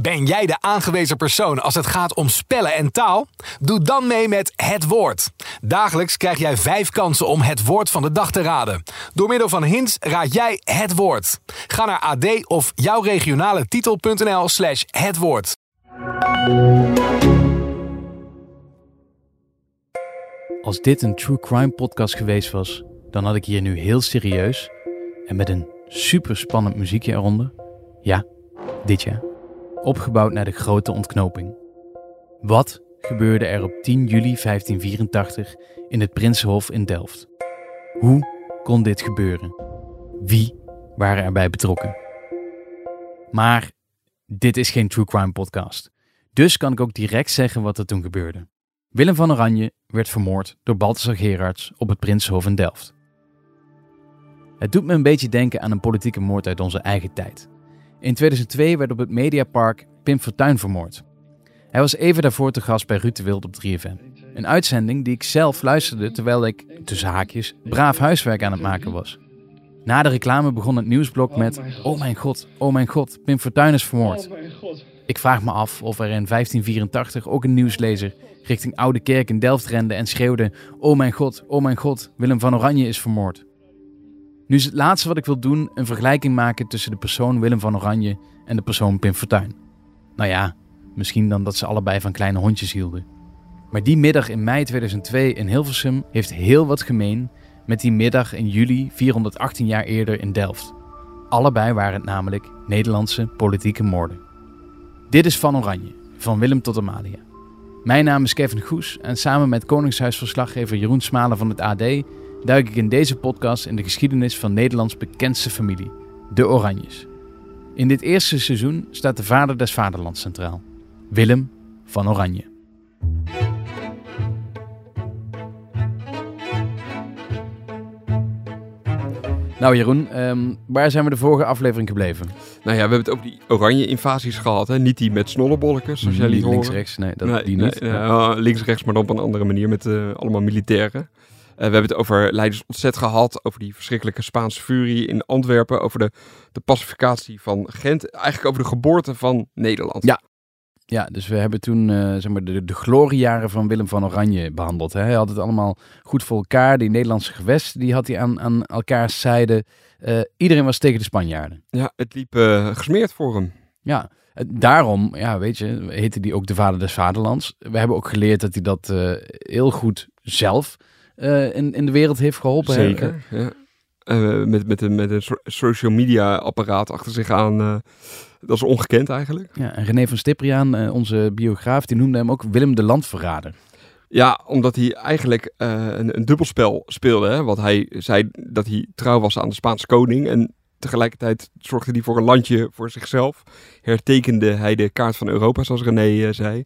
Ben jij de aangewezen persoon als het gaat om spellen en taal? Doe dan mee met Het Woord. Dagelijks krijg jij vijf kansen om het woord van de dag te raden. Door middel van hints raad jij het woord. Ga naar ad of jouwregionale titel.nl slash het woord. Als dit een true crime podcast geweest was, dan had ik hier nu heel serieus en met een super spannend muziekje eronder. Ja, dit jaar. Opgebouwd naar de grote ontknoping. Wat gebeurde er op 10 juli 1584 in het Prinsenhof in Delft? Hoe kon dit gebeuren? Wie waren erbij betrokken? Maar dit is geen true crime podcast. Dus kan ik ook direct zeggen wat er toen gebeurde. Willem van Oranje werd vermoord door Balthasar Gerards op het Prinsenhof in Delft. Het doet me een beetje denken aan een politieke moord uit onze eigen tijd. In 2002 werd op het Mediapark Pim Fortuyn vermoord. Hij was even daarvoor te gast bij Ruud de Wild op 3FM. Een uitzending die ik zelf luisterde terwijl ik, tussen haakjes, braaf huiswerk aan het maken was. Na de reclame begon het nieuwsblok met: Oh mijn god, oh mijn god, Pim Fortuyn is vermoord. Ik vraag me af of er in 1584 ook een nieuwslezer richting Oude Kerk in Delft rende en schreeuwde: Oh mijn god, oh mijn god, Willem van Oranje is vermoord. Nu is het laatste wat ik wil doen een vergelijking maken tussen de persoon Willem van Oranje en de persoon Pim Fortuyn. Nou ja, misschien dan dat ze allebei van kleine hondjes hielden. Maar die middag in mei 2002 in Hilversum heeft heel wat gemeen met die middag in juli 418 jaar eerder in Delft. Allebei waren het namelijk Nederlandse politieke moorden. Dit is Van Oranje, van Willem tot Amalia. Mijn naam is Kevin Goes en samen met Koningshuisverslaggever Jeroen Smalen van het AD duik ik in deze podcast in de geschiedenis van Nederlands bekendste familie, de Oranjes. In dit eerste seizoen staat de vader des vaderlands centraal, Willem van Oranje. Nou Jeroen, ehm, waar zijn we de vorige aflevering gebleven? Nou ja, we hebben het over die oranje invasies gehad. Hè? Niet die met snollebolletjes, zoals jij liet. Links-rechts, nee, dat, die niet. Nee, links-rechts, maar dan op een andere manier met uh, allemaal militairen. Uh, we hebben het over Leiders Ontzet gehad, over die verschrikkelijke Spaanse furie in Antwerpen, over de, de pacificatie van Gent, eigenlijk over de geboorte van Nederland. Ja, ja, dus we hebben toen uh, zeg maar de, de gloriejaren van Willem van Oranje behandeld. Hè. Hij had het allemaal goed voor elkaar. Die Nederlandse gewest die had hij aan, aan elkaars zijde. Uh, iedereen was tegen de Spanjaarden. Ja, het liep uh, gesmeerd voor hem. Ja, daarom, ja, weet je, heette hij ook de vader des vaderlands. We hebben ook geleerd dat hij dat heel goed zelf in, in de wereld heeft geholpen. Zeker, ja. met, met, een, met een social media apparaat achter zich aan dat is ongekend eigenlijk. Ja, en René van Stipriaan, onze biograaf, die noemde hem ook Willem de Landverrader. Ja, omdat hij eigenlijk een, een, dubbelspel speelde. Hè? Want hij zei dat hij trouw was aan de Spaanse koning. En tegelijkertijd zorgde hij voor een landje voor zichzelf. Hertekende hij de kaart van Europa, zoals René zei.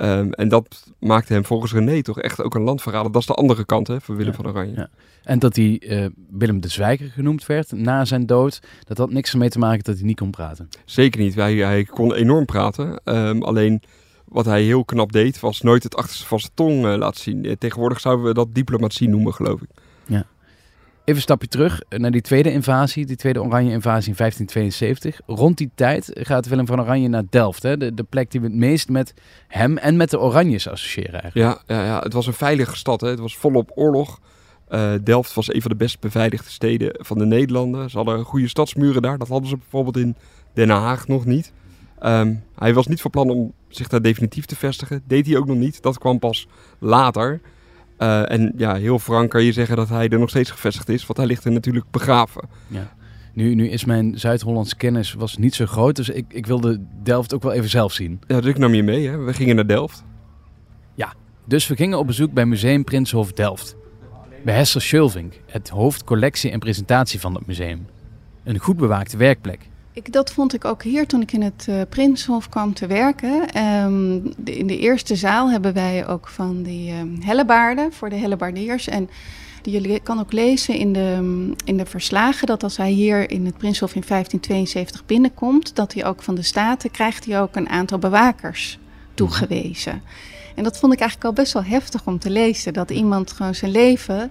Um, en dat maakte hem volgens René toch echt ook een landverrader. Dat is de andere kant hè, van Willem ja, van Oranje. Ja. En dat hij uh, Willem de Zwijger genoemd werd na zijn dood, dat had niks ermee te maken dat hij niet kon praten. Zeker niet. Hij, hij kon enorm praten. Um, alleen wat hij heel knap deed, was nooit het achterste van zijn tong uh, laten zien. Tegenwoordig zouden we dat diplomatie noemen, geloof ik. Ja. Even een stapje terug naar die tweede invasie, die tweede Oranje-invasie in 1572. Rond die tijd gaat Willem van Oranje naar Delft. Hè? De, de plek die we het meest met hem en met de Oranjes associëren eigenlijk. Ja, ja, ja. het was een veilige stad. Hè? Het was volop oorlog. Uh, Delft was een van de best beveiligde steden van de Nederlanden. Ze hadden goede stadsmuren daar. Dat hadden ze bijvoorbeeld in Den Haag nog niet. Um, hij was niet van plan om zich daar definitief te vestigen. Deed hij ook nog niet. Dat kwam pas later. Uh, en ja, heel frank kan je zeggen dat hij er nog steeds gevestigd is, want hij ligt er natuurlijk begraven. Ja. Nu, nu is mijn Zuid-Hollands kennis was niet zo groot, dus ik, ik wilde Delft ook wel even zelf zien. Ja, dus ik nam je mee. Hè? We gingen naar Delft. Ja, dus we gingen op bezoek bij Museum Prinsenhof Delft. Bij Hester Schulvink, het hoofd collectie en presentatie van het museum. Een goed bewaakte werkplek. Ik, dat vond ik ook hier toen ik in het uh, Prinshof kwam te werken. De, in de eerste zaal hebben wij ook van die um, hellebaarden voor de hellebaardiers. En Je kan ook lezen in de, in de verslagen dat als hij hier in het Prinshof in 1572 binnenkomt, dat hij ook van de Staten krijgt hij ook een aantal bewakers toegewezen. En dat vond ik eigenlijk al best wel heftig om te lezen. Dat iemand gewoon zijn leven.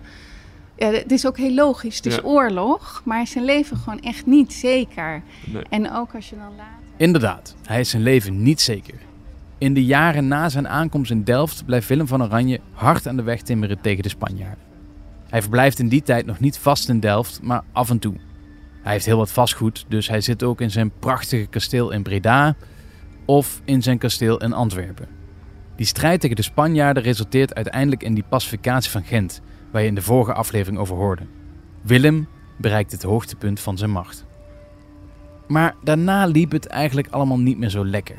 Ja, het is ook heel logisch. Het is Ja. oorlog, maar zijn leven gewoon echt niet zeker. Nee. En ook als je dan later. Inderdaad, hij is zijn leven niet zeker. In de jaren na zijn aankomst in Delft blijft Willem van Oranje hard aan de weg timmeren tegen de Spanjaarden. Hij verblijft in die tijd nog niet vast in Delft, maar af en toe. Hij heeft heel wat vastgoed, dus hij zit ook in zijn prachtige kasteel in Breda of in zijn kasteel in Antwerpen. Die strijd tegen de Spanjaarden resulteert uiteindelijk in die pacificatie van Gent, waar je in de vorige aflevering over hoorde. Willem bereikt het hoogtepunt van zijn macht. Maar daarna liep het eigenlijk allemaal niet meer zo lekker.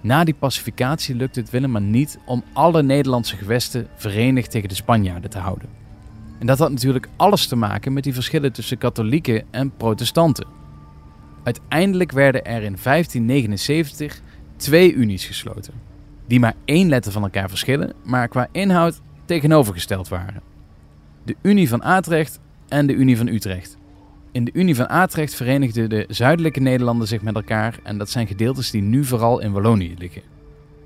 Na die pacificatie lukte het Willem maar niet om alle Nederlandse gewesten verenigd tegen de Spanjaarden te houden. En dat had natuurlijk alles te maken met die verschillen tussen katholieken en protestanten. Uiteindelijk werden er in 1579 twee unies gesloten, die maar één letter van elkaar verschillen, maar qua inhoud tegenovergesteld waren. De Unie van Atrecht en de Unie van Utrecht. In de Unie van Atrecht verenigden de zuidelijke Nederlanden zich met elkaar en dat zijn gedeeltes die nu vooral in Wallonië liggen.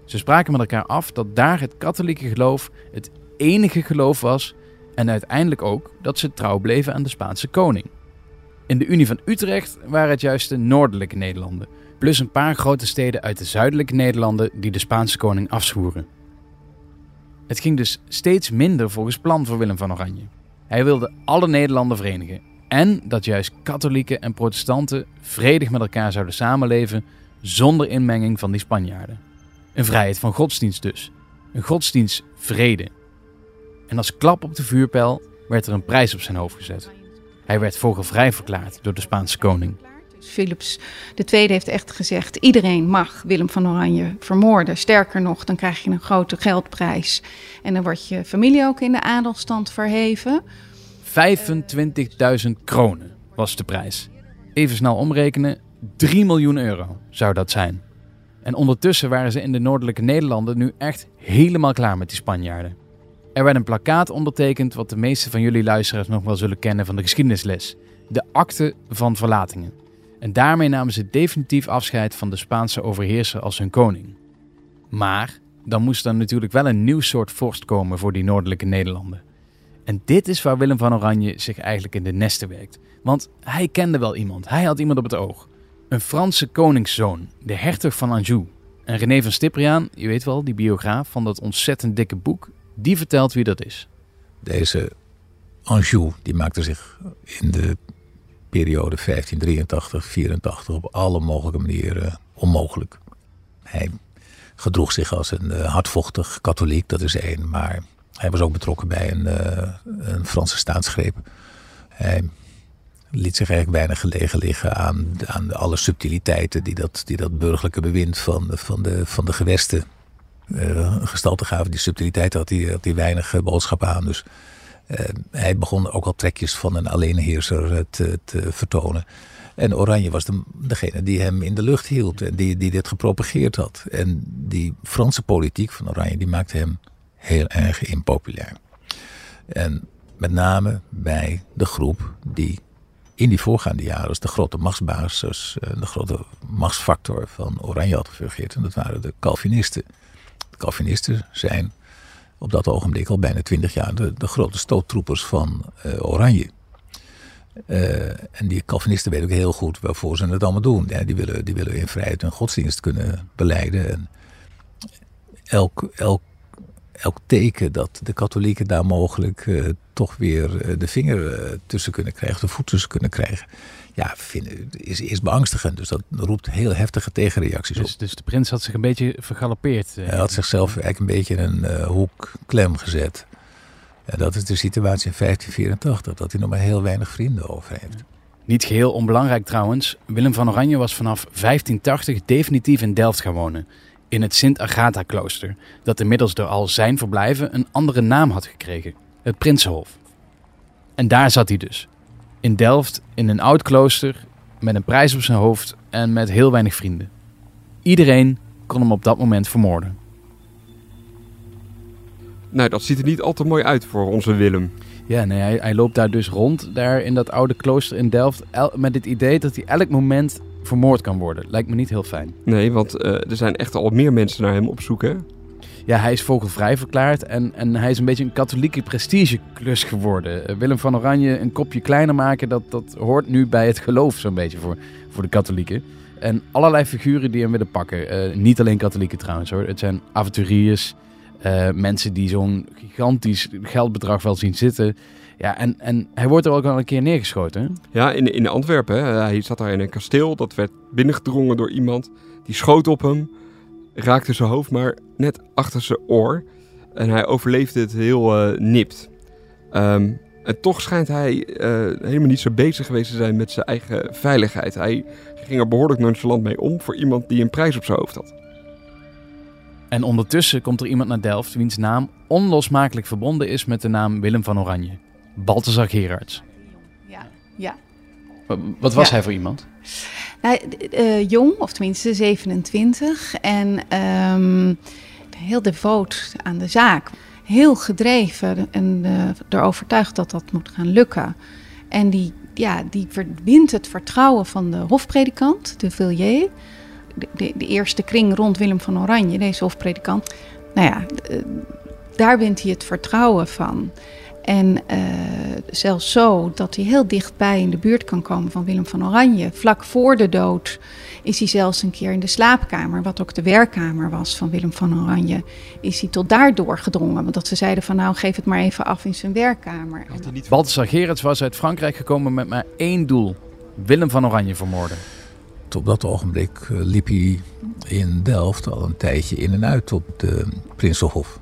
Ze spraken met elkaar af dat daar het katholieke geloof het enige geloof was en uiteindelijk ook dat ze trouw bleven aan de Spaanse koning. In de Unie van Utrecht waren het juist de noordelijke Nederlanden, plus een paar grote steden uit de zuidelijke Nederlanden die de Spaanse koning afzwoeren. Het ging dus steeds minder volgens plan voor Willem van Oranje. Hij wilde alle Nederlanden verenigen en dat juist katholieken en protestanten vredig met elkaar zouden samenleven zonder inmenging van die Spanjaarden. Een vrijheid van godsdienst dus. Een godsdienstvrede. En als klap op de vuurpijl werd er een prijs op zijn hoofd gezet. Hij werd vogelvrij verklaard door de Spaanse koning. Philips II heeft echt gezegd: iedereen mag Willem van Oranje vermoorden. Sterker nog, dan krijg je een grote geldprijs. En dan wordt je familie ook in de adelstand verheven. 25.000 kronen was de prijs. Even snel omrekenen, 3 miljoen euro zou dat zijn. En ondertussen waren ze in de noordelijke Nederlanden nu echt helemaal klaar met die Spanjaarden. Er werd een plakkaat ondertekend wat de meeste van jullie luisteraars nog wel zullen kennen van de geschiedenisles. De akte van verlatingen. En daarmee namen ze definitief afscheid van de Spaanse overheerser als hun koning. Maar dan moest er natuurlijk wel een nieuw soort vorst komen voor die noordelijke Nederlanden. En dit is waar Willem van Oranje zich eigenlijk in de nesten werkt. Want hij kende wel iemand, hij had iemand op het oog. Een Franse koningszoon, de hertog van Anjou. En René van Stipriaan, je weet wel, die biograaf van dat ontzettend dikke boek, die vertelt wie dat is. Deze Anjou, die maakte zich in de periode 1583-84 op alle mogelijke manieren onmogelijk. Hij gedroeg zich als een uh, hardvochtig katholiek, dat is één, maar hij was ook betrokken bij een, uh, een Franse staatsgreep. Hij liet zich eigenlijk weinig gelegen liggen aan, aan alle subtiliteiten die dat, die dat burgerlijke bewind van, van, de, van de gewesten uh, gestalte gaven. Die subtiliteiten had hij, had hij weinig boodschap aan. Dus hij begon ook al trekjes van een alleenheerser te, te vertonen. En Oranje was de, degene die hem in de lucht hield en die, die dit gepropageerd had. En die Franse politiek van Oranje die maakte hem heel erg impopulair. En met name bij de groep die in die voorgaande jaren de grote machtsbasis, de grote machtsfactor van Oranje had gefungeerd. En dat waren de Calvinisten. De Calvinisten zijn op dat ogenblik al bijna twintig jaar de, de grote stoottroepers van uh, Oranje. Uh, en die Calvinisten weten ook heel goed waarvoor ze het allemaal doen. Ja, die, willen, die willen in vrijheid hun godsdienst kunnen beleiden. En elk, elk, elk teken dat de katholieken daar mogelijk uh, toch weer de vinger tussen kunnen krijgen, de voet tussen kunnen krijgen. Ja, vinden, is, is beangstigend. Dus dat roept heel heftige tegenreacties dus, op. Dus de prins had zich een beetje vergalopeerd. Hij had zichzelf eigenlijk een beetje in een hoek klem gezet. En dat is de situatie in 1584, dat hij nog maar heel weinig vrienden over heeft. Niet geheel onbelangrijk trouwens, Willem van Oranje was vanaf 1580 definitief in Delft gaan wonen. In het Sint-Agatha-klooster, dat inmiddels door al zijn verblijven een andere naam had gekregen. Het Prinsenhof. En daar zat hij dus. In Delft, in een oud klooster, met een prijs op zijn hoofd en met heel weinig vrienden. Iedereen kon hem op dat moment vermoorden. Nou, dat ziet er niet al te mooi uit voor onze Willem. Ja, nee, hij, hij loopt daar dus rond, daar in dat oude klooster in Delft, el- met het idee dat hij elk moment vermoord kan worden. Lijkt me niet heel fijn. Nee, want eh, er zijn echt al meer mensen naar hem op zoek, hè? Ja, hij is vogelvrij verklaard en, en hij is een beetje een katholieke prestigeklus geworden. Eh, Willem van Oranje een kopje kleiner maken, dat, dat hoort nu bij het geloof zo'n beetje voor, voor de katholieken. En allerlei figuren die hem willen pakken. Eh, niet alleen katholieken trouwens hoor. Het zijn avonturiers, eh, mensen die zo'n gigantisch geldbedrag wel zien zitten. Ja, en, en hij wordt er ook al een keer neergeschoten. Ja, in, in Antwerpen. Hij zat daar in een kasteel. Dat werd binnengedrongen door iemand. Die schoot op hem. Raakte zijn hoofd maar net achter zijn oor. En hij overleefde het heel eh, nipt. Ehm, en toch schijnt hij eh, helemaal niet zo bezig geweest te zijn met zijn eigen veiligheid. Hij ging er behoorlijk nonchalant mee om voor iemand die een prijs op zijn hoofd had. En ondertussen komt er iemand naar Delft wiens naam onlosmakelijk verbonden is met de naam Willem van Oranje. Balthazar Gerards. Ja, ja. Wat was Ja. hij voor iemand? Eh, jong, of tenminste 27. En ehm, heel devoot aan de zaak. Heel gedreven en eh er overtuigd dat dat moet gaan lukken. En die, ja, die wint het vertrouwen van de hofpredikant, de Villiers. De, de, de eerste kring rond Willem van Oranje, deze hofpredikant. Nou ja, eh, daar wint hij het vertrouwen van. En eh, zelfs zo dat hij heel dichtbij in de buurt kan komen van Willem van Oranje. Vlak voor de dood is hij zelfs een keer in de slaapkamer, wat ook de werkkamer was van Willem van Oranje, is hij tot daar doorgedrongen. Want dat ze zeiden van nou geef het maar even af in zijn werkkamer. En Balthazar Gerards was uit Frankrijk gekomen met maar één doel. Willem van Oranje vermoorden. Op dat ogenblik eh, liep hij in Delft al een tijdje in en uit op de Prinsenhof.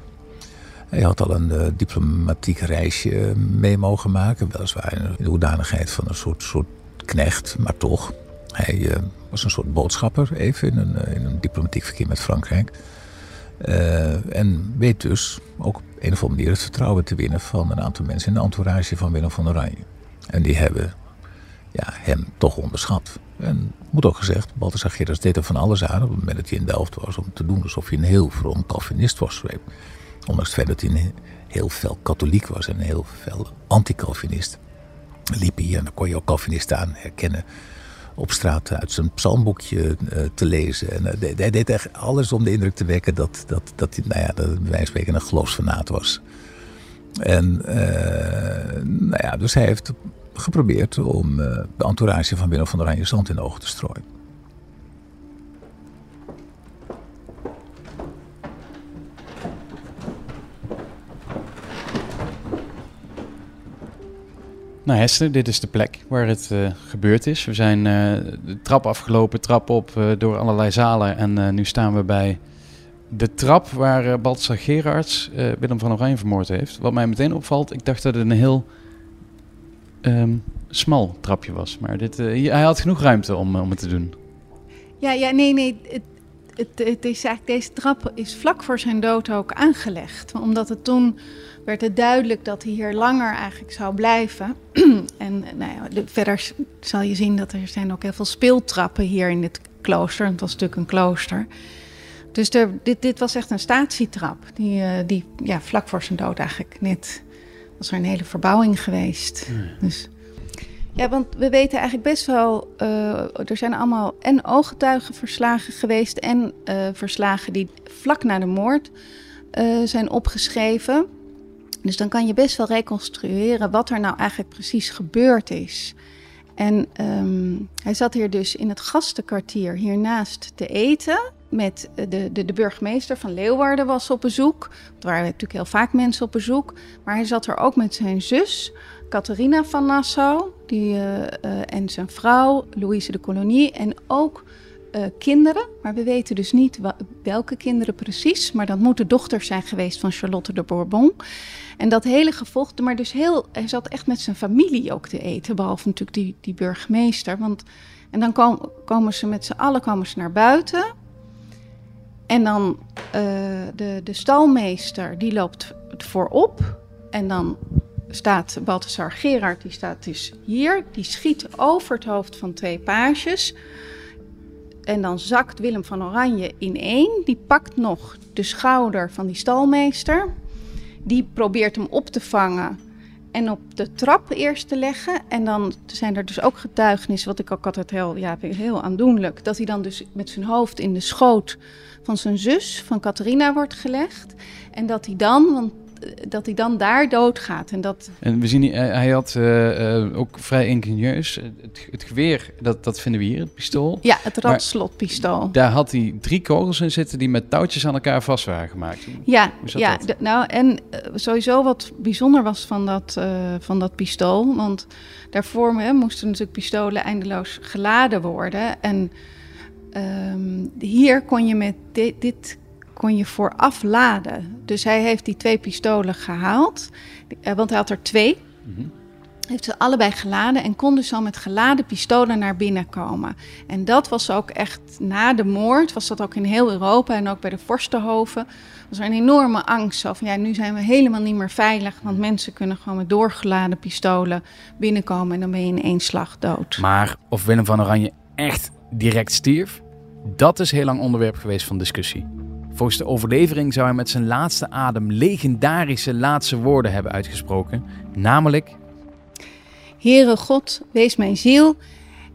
Hij had al een eh, diplomatiek reisje eh, mee mogen maken. Weliswaar in de hoedanigheid van een soort, soort knecht, maar toch. Hij eh, was een soort boodschapper even in een, in een diplomatiek verkeer met Frankrijk. En weet dus ook op een of andere manier het vertrouwen te winnen van een aantal mensen in de entourage van Willem van Oranje. En die hebben ja, hem toch onderschat. En moet ook gezegd, Balthasar Gerards deed er van alles aan op het moment dat hij in Delft was om te doen alsof hij een heel vroom Calvinist was. Ondanks het feit dat hij heel fel katholiek was en heel fel anti-Calvinist. Liep hij en dan kon je ook Calvinisten aan herkennen op straat uit zijn psalmboekje eh, te lezen. En eh, hij deed echt alles om de indruk te wekken dat, dat, dat hij, nou ja, dat bij wijze van spreken een geloofsfanaat was. En eh, nou ja, dus hij heeft geprobeerd om de entourage van Willem van Oranje zand in de ogen te strooien. Nou Hester, dit is de plek waar het eh, gebeurd is. We zijn eh, de trap afgelopen, trap op eh, door allerlei zalen. En nu staan we bij de trap waar uh, Balthasar Gerards Willem van Oranje vermoord heeft. Wat mij meteen opvalt, ik dacht dat het een heel ehm, smal trapje was. Maar dit, hij had genoeg ruimte om, om het te doen. Ja, ja, nee, nee. Het, het, het is eigenlijk, deze trap is vlak voor zijn dood ook aangelegd. Omdat het toen werd het duidelijk dat hij hier langer eigenlijk zou blijven. en nou ja, de- verder zal je zien dat er zijn ook heel veel speeltrappen hier in dit klooster. Het was natuurlijk een klooster. Dus er, dit, dit was echt een statietrap. Die, eh, die ja, vlak voor zijn dood eigenlijk net was er een hele verbouwing geweest. Dus ja, want we weten eigenlijk best wel. eh, er zijn allemaal en ooggetuigenverslagen geweest. en eh, verslagen die vlak na de moord eh, zijn opgeschreven. Dus dan kan je best wel reconstrueren wat er nou eigenlijk precies gebeurd is. En ehm, hij zat hier dus in het gastenkwartier hiernaast te eten. Met eh, de, de, de burgemeester van Leeuwarden was op bezoek. Er waren natuurlijk heel vaak mensen op bezoek. Maar hij zat er ook met zijn zus, Catharina van Nassau. Die, eh, eh, en zijn vrouw, Louise de Colonie. En ook eh, kinderen. Maar we weten dus niet welke kinderen precies. Maar dat moeten dochters zijn geweest van Charlotte de Bourbon. En dat hele gevochten, maar dus heel, hij zat echt met zijn familie ook te eten, behalve natuurlijk die, die burgemeester. Want, en dan kom- komen ze met z'n allen komen ze naar buiten. En dan eh, de, de stalmeester, die loopt voorop. En dan staat Balthasar Gerard, die staat dus hier. Die schiet over het hoofd van twee pages. En dan zakt Willem van Oranje ineen. Die pakt nog de schouder van die stalmeester. Die probeert hem op te vangen. en op de trap eerst te leggen. En dan zijn er dus ook getuigenissen, wat ik ook altijd heel, ja, heel aandoenlijk. Dat hij dan dus met zijn hoofd in de schoot van zijn zus, van Catharina, wordt gelegd. En dat hij dan, want dat hij dan daar doodgaat. En dat En we zien, hier, hij had eh, eh, ook vrij ingenieus. Het, het geweer, dat, dat vinden we hier, het pistool. ja, het radslotpistool. Daar had hij drie kogels in zitten die met touwtjes aan elkaar vast waren gemaakt. Ja, ja nou en eh, sowieso wat bijzonder was van dat, eh, van dat pistool. Want daarvoor hè, moesten natuurlijk pistolen eindeloos geladen worden. En ehm, hier kon je met dit, dit kon je vooraf laden. Dus hij heeft die twee pistolen gehaald. eh, want hij had er twee. Mhm. Heeft ze allebei geladen en kon dus al met geladen pistolen naar binnen komen. En dat was ook echt na de moord, was dat ook in heel Europa en ook bij de vorstenhoven. Was er een enorme angst. Van ja, nu zijn we helemaal niet meer veilig. Want mensen kunnen gewoon met doorgeladen pistolen binnenkomen en dan ben je in één slag dood. Maar of Willem van Oranje echt direct stierf, dat is heel lang onderwerp geweest van discussie. Volgens de overlevering zou hij met zijn laatste adem legendarische laatste woorden hebben uitgesproken. Namelijk, Heere God, wees mijn ziel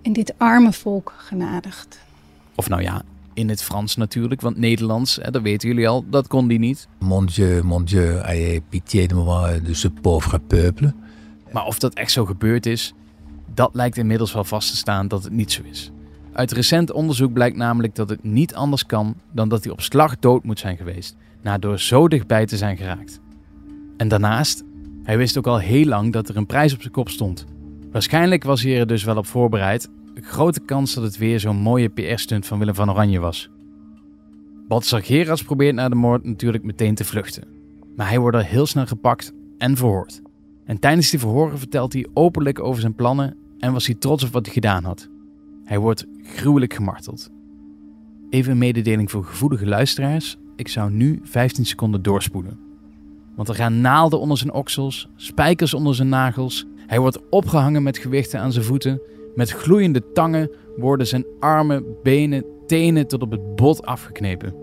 en dit arme volk genadigd. of nou ja, in het Frans natuurlijk, want Nederlands, hè, dat weten jullie al, dat kon die niet. Mon Dieu, mon Dieu, ayez pitié de moi, de ce pauvre peuple. Maar of dat echt zo gebeurd is, dat lijkt inmiddels wel vast te staan dat het niet zo is. Uit recent onderzoek blijkt namelijk dat het niet anders kan dan dat hij op slag dood moet zijn geweest, na door zo dichtbij te zijn geraakt. En daarnaast, hij wist ook al heel lang dat er een prijs op zijn kop stond. Waarschijnlijk was hij er dus wel op voorbereid. Grote kans dat het weer zo'n mooie PR-stunt van Willem van Oranje was. Balthasar Gerards probeert na de moord natuurlijk meteen te vluchten. Maar hij wordt al heel snel gepakt en verhoord. En tijdens die verhoren vertelt hij openlijk over zijn plannen en was hij trots op wat hij gedaan had. Hij wordt gruwelijk gemarteld. Even een mededeling voor gevoelige luisteraars. Ik zou nu 15 seconden doorspoelen. Want er gaan naalden onder zijn oksels, spijkers onder zijn nagels. Hij wordt opgehangen met gewichten aan zijn voeten. Met gloeiende tangen worden zijn armen, benen, tenen tot op het bot afgeknepen.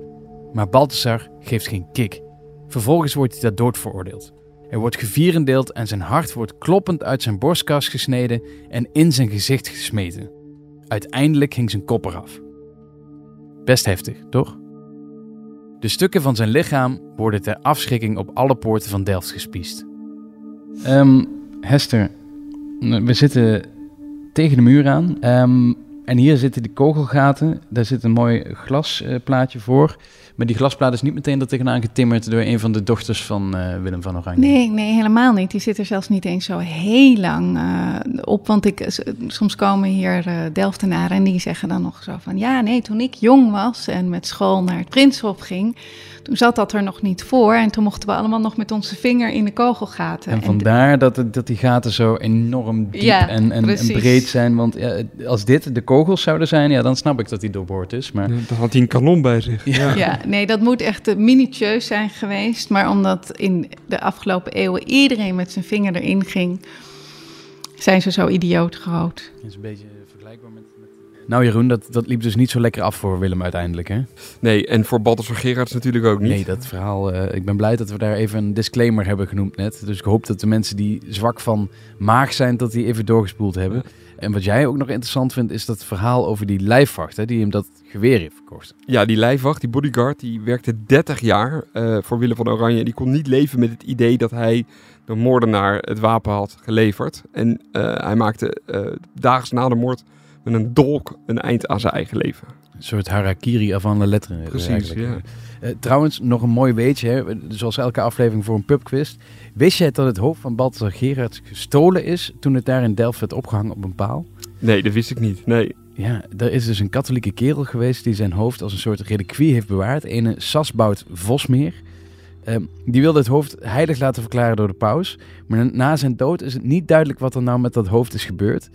Maar Balthasar geeft geen kick. Vervolgens wordt hij ter dood veroordeeld. Er wordt gevierendeeld en zijn hart wordt kloppend uit zijn borstkas gesneden en in zijn gezicht gesmeten. Uiteindelijk ging zijn kop eraf. Best heftig, toch? De stukken van zijn lichaam worden ter afschrikking op alle poorten van Delft gespiest. Ehm, Hester, we zitten tegen de muur aan. Ehm, en hier zitten die kogelgaten. Daar zit een mooi glasplaatje voor. Maar die glasplaat is niet meteen er tegenaan getimmerd door een van de dochters van eh, Willem van Oranje. Nee, nee, helemaal niet. Die zit er zelfs niet eens zo heel lang eh, op. Want ik, soms komen hier eh Delftenaren en die zeggen dan nog zo van... Ja, nee, toen ik jong was en met school naar het Prinshof ging... toen zat dat er nog niet voor. En toen mochten we allemaal nog met onze vinger in de kogelgaten. En vandaar dat, het- dat die gaten zo enorm diep Ja, en, en, breed zijn. Want ja, als dit de kogels zouden zijn, ja, dan snap ik dat die doorboord is. Maar Dan had hij een kanon bij zich. Ja. Ja, nee, dat moet echt minutieus zijn geweest. Maar omdat in de afgelopen eeuwen iedereen met zijn vinger erin ging... zijn ze zo idioot groot. dat is een beetje vergelijkbaar met... Nou Jeroen, dat, dat liep dus niet zo lekker af voor Willem uiteindelijk, hè? Nee, en voor Balthasar Gerards natuurlijk ook niet. Nee, dat verhaal... eh, ik ben blij dat we daar even een disclaimer hebben genoemd net. Dus ik hoop dat de mensen die zwak van maag zijn, dat die even doorgespoeld hebben. En wat jij ook nog interessant vindt, is dat verhaal over die lijfwacht, hè, die hem dat geweer heeft verkocht. Ja, die lijfwacht, die bodyguard, die werkte 30 jaar eh, voor Willem van Oranje. Die kon niet leven met het idee dat hij de moordenaar het wapen had geleverd. En eh, hij maakte daags na de moord met een dolk een eind aan zijn eigen leven. Een soort harakiri avant la lettre. eh, Precies, eigenlijk. Eh, trouwens, nog een mooi weetje, hè? zoals elke aflevering voor een pubquiz. Wist jij dat het hoofd van Balthasar Gerards gestolen is toen het daar in Delft werd opgehangen op een paal? Nee, dat wist ik niet. Nee. Ja, er is dus een katholieke kerel geweest die zijn hoofd als een soort reliquie heeft bewaard. Ene Sasbout Vosmeer. Ehm, die wilde het hoofd heilig laten verklaren door de paus. Maar na zijn dood is het niet duidelijk wat er nou met dat hoofd is gebeurd.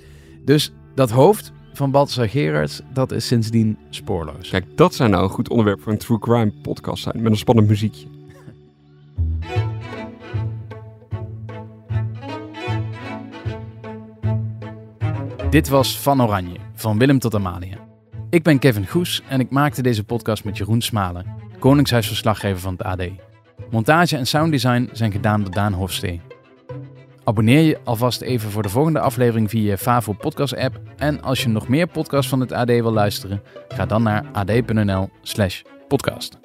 Dus dat hoofd van Balthasar Gerards, dat is sindsdien spoorloos. Kijk, dat zou nou een goed onderwerp voor een true crime podcast zijn. Met een spannend muziekje. Dit was Van Oranje, van Willem tot Amalia. Ik ben Kevin Goes en ik maakte deze podcast met Jeroen Smalen, Koningshuisverslaggever van het AD. Montage en sounddesign zijn gedaan door Daan Hofstee. Abonneer je alvast even voor de volgende aflevering via je Favo podcast app. En als je nog meer podcasts van het AD wil luisteren, ga dan naar ad.nl slash podcast.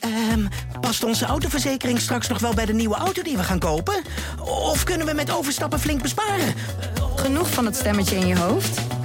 Ehm, past onze autoverzekering straks nog wel bij de nieuwe auto die we gaan kopen? Of kunnen we met overstappen flink besparen? Genoeg van het stemmetje in je hoofd?